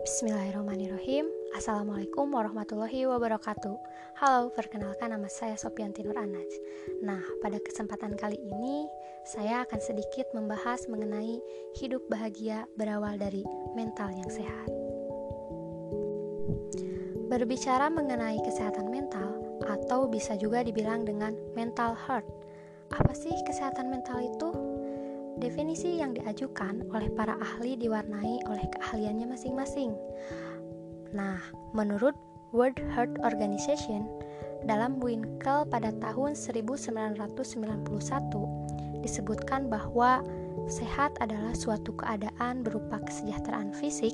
Bismillahirrahmanirrahim. Assalamualaikum warahmatullahi wabarakatuh. Halo, perkenalkan nama saya Sopianti Nur Anaj. Nah, pada kesempatan kali ini Saya akan sedikit membahas mengenai Hidup bahagia berawal dari mental yang sehat. Berbicara mengenai kesehatan mental Atau bisa juga dibilang dengan mental health. Apa sih kesehatan mental itu? Definisi yang diajukan oleh para ahli diwarnai oleh keahliannya masing-masing. Nah, menurut World Health Organization, dalam Winkel pada tahun 1991 disebutkan bahwa sehat adalah suatu keadaan berupa kesejahteraan fisik,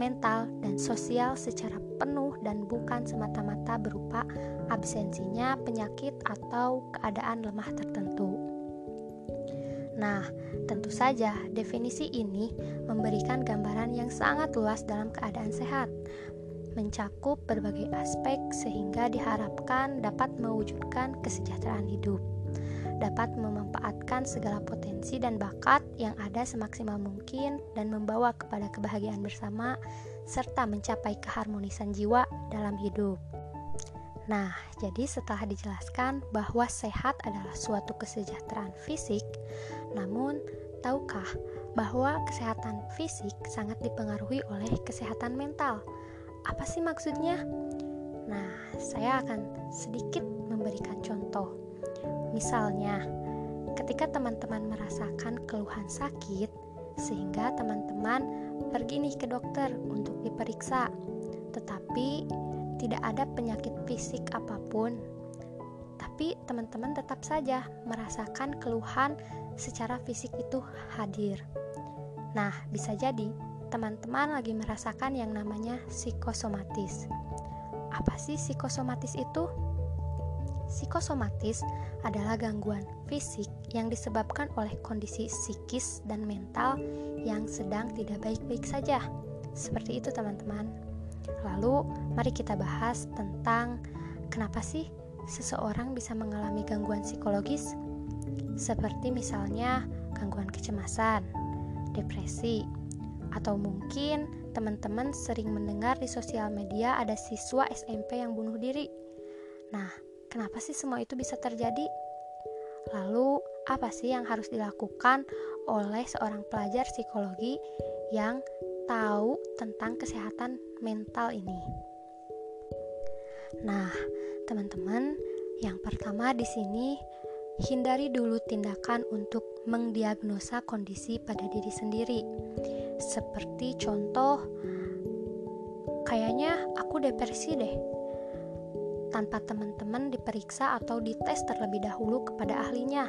mental, dan sosial secara penuh dan bukan semata-mata berupa absensinya penyakit atau keadaan lemah tertentu. Nah, tentu saja definisi ini memberikan gambaran yang sangat luas dalam keadaan sehat, mencakup berbagai aspek sehingga diharapkan dapat mewujudkan kesejahteraan hidup, dapat memanfaatkan segala potensi dan bakat yang ada semaksimal mungkin dan membawa kepada kebahagiaan bersama serta mencapai keharmonisan jiwa dalam hidup. Nah, jadi setelah dijelaskan bahwa sehat adalah suatu kesejahteraan fisik, namun tahukah bahwa kesehatan fisik sangat dipengaruhi oleh kesehatan mental? Apa sih maksudnya? Nah, saya akan sedikit memberikan contoh. Misalnya, ketika teman-teman merasakan keluhan sakit, sehingga teman-teman pergi nih ke dokter untuk diperiksa, tetapi tidak ada penyakit fisik apa pun, tapi teman-teman tetap saja merasakan keluhan secara fisik itu hadir. Nah, bisa jadi teman-teman lagi merasakan yang namanya psikosomatis. Apa sih psikosomatis itu? Psikosomatis adalah gangguan fisik yang disebabkan oleh kondisi psikis dan mental yang sedang tidak baik-baik saja. Seperti itu, teman-teman. Lalu, mari kita bahas tentang kenapa sih seseorang bisa mengalami gangguan psikologis, seperti misalnya gangguan kecemasan, depresi, atau mungkin teman-teman sering mendengar di sosial media ada siswa SMP yang bunuh diri. Nah, kenapa sih semua itu bisa terjadi? Lalu, apa sih yang harus dilakukan oleh seorang pelajar psikologi yang tahu tentang kesehatan mental ini. Nah, teman-teman, yang pertama di sini hindari dulu tindakan untuk mendiagnosa kondisi pada diri sendiri. Seperti contoh, kayaknya aku depresi deh. Tanpa teman-teman diperiksa atau dites terlebih dahulu kepada ahlinya,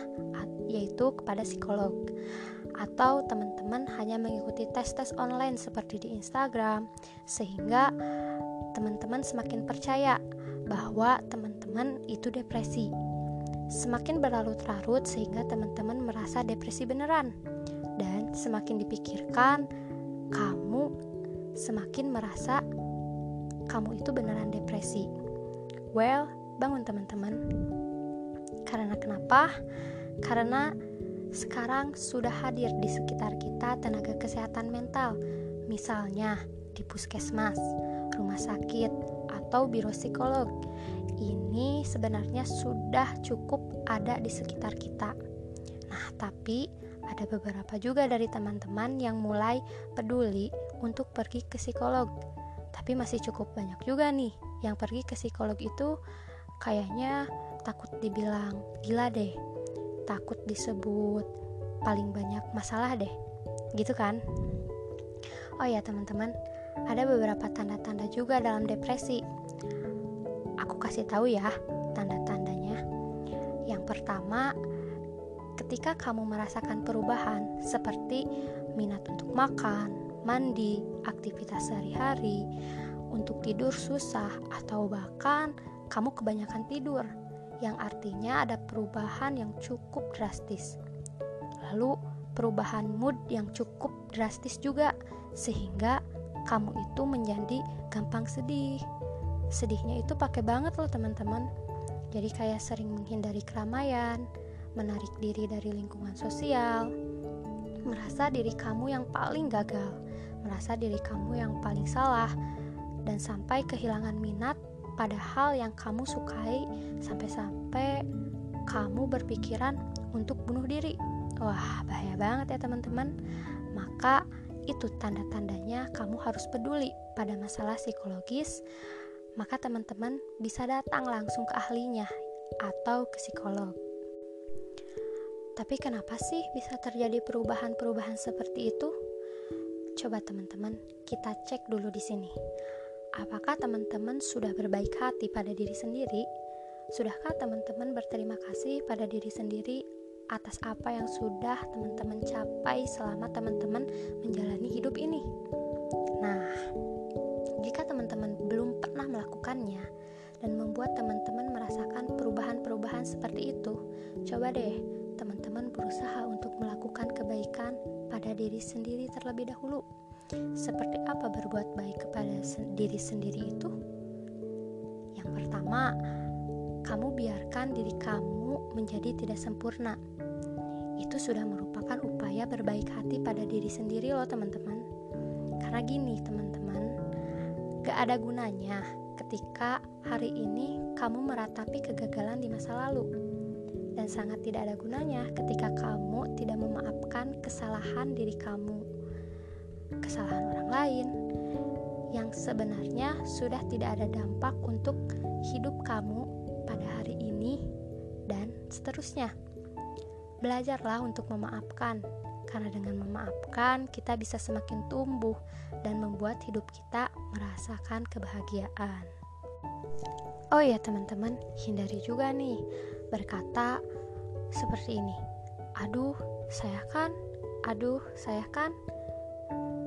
yaitu kepada psikolog atau teman-teman hanya mengikuti tes-tes online seperti di Instagram, sehingga teman-teman semakin percaya bahwa teman-teman itu depresi. Semakin berlarut-larut sehingga teman-teman merasa depresi beneran, dan semakin dipikirkan, kamu semakin merasa kamu itu beneran depresi. Well, bangun teman-teman. Karena kenapa? Karena sekarang sudah hadir di sekitar kita tenaga kesehatan mental, misalnya di puskesmas, rumah sakit, atau biro psikolog. Ini sebenarnya sudah cukup ada di sekitar kita. Nah, tapi ada beberapa juga dari teman-teman yang mulai peduli untuk pergi ke psikolog. Tapi masih cukup banyak juga nih yang pergi ke psikolog itu kayaknya takut dibilang gila deh takut disebut paling banyak masalah deh gitu kan oh ya teman-teman ada beberapa tanda-tanda juga dalam depresi kasih tahu ya tanda-tandanya yang pertama ketika kamu merasakan perubahan seperti minat untuk makan, mandi, aktivitas sehari-hari, untuk tidur susah, atau bahkan kamu kebanyakan tidur yang artinya ada perubahan yang cukup drastis. Lalu, perubahan mood yang cukup drastis juga, sehingga kamu itu menjadi gampang sedih. Sedihnya itu pakai banget loh, teman-teman. Jadi, kayak sering menghindari keramaian, menarik diri dari lingkungan sosial, merasa diri kamu yang paling gagal, merasa diri kamu yang paling salah, dan sampai kehilangan minat pada hal yang kamu sukai, sampai-sampai kamu berpikiran untuk bunuh diri. Wah, bahaya banget ya, teman-teman. Maka itu tanda-tandanya kamu harus peduli pada masalah psikologis. Maka, teman-teman bisa datang langsung ke ahlinya atau ke psikolog. Tapi kenapa sih bisa terjadi perubahan-perubahan seperti itu? Coba teman-teman, kita cek dulu di sini. Apakah teman-teman sudah berbaik hati pada diri sendiri? Sudahkah teman-teman berterima kasih pada diri sendiri atas apa yang sudah teman-teman capai selama teman-teman menjalani hidup ini? Teman-teman merasakan perubahan-perubahan seperti itu, coba deh teman-teman berusaha untuk melakukan kebaikan pada diri sendiri terlebih dahulu. Seperti apa berbuat baik kepada diri sendiri itu? Yang pertama, kamu biarkan diri kamu menjadi tidak sempurna. Itu sudah merupakan upaya berbaik hati pada diri sendiri loh teman-teman. Karena gini teman-teman, gak ada gunanya ketika hari ini kamu meratapi kegagalan di masa lalu. Dan sangat tidak ada gunanya ketika kamu tidak memaafkan kesalahan diri kamu, kesalahan orang lain yang sebenarnya sudah tidak ada dampak untuk hidup kamu pada hari ini dan seterusnya. Belajarlah untuk memaafkan, karena dengan memaafkan kita bisa semakin tumbuh dan membuat hidup kita merasakan kebahagiaan. Oh ya teman-teman, hindari juga nih berkata seperti ini. Aduh, saya kan, aduh, saya kan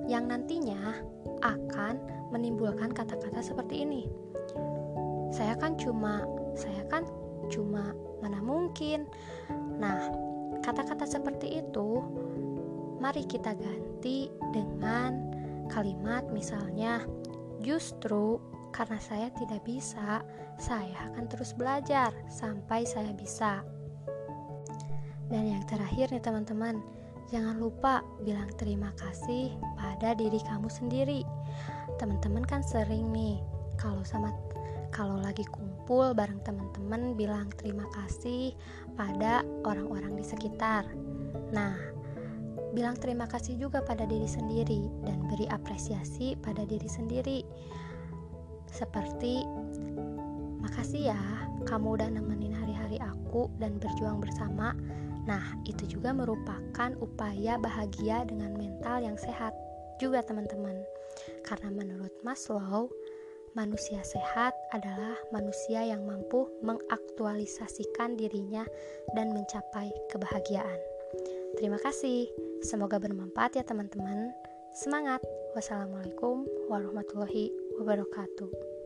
yang nantinya akan menimbulkan kata-kata seperti ini. Saya kan cuma, saya kan cuma mana mungkin. Nah, kata-kata seperti itu mari kita ganti dengan kalimat misalnya justru karena saya tidak bisa, saya akan terus belajar sampai saya bisa. Dan yang terakhir nih teman-teman, jangan lupa bilang terima kasih pada diri kamu sendiri. Teman-teman kan sering nih kalau sama kalau lagi kumpul bareng teman-teman bilang terima kasih pada orang-orang di sekitar. Nah, bilang terima kasih juga pada diri sendiri dan beri apresiasi pada diri sendiri. Seperti makasih ya kamu udah nemenin hari-hari aku dan berjuang bersama. Nah itu juga merupakan upaya bahagia dengan mental yang sehat juga teman-teman. Karena menurut Maslow manusia sehat adalah manusia yang mampu mengaktualisasikan dirinya dan mencapai kebahagiaan. Terima kasih, semoga bermanfaat ya teman-teman. Semangat! Wassalamualaikum warahmatullahi wabarakatuh.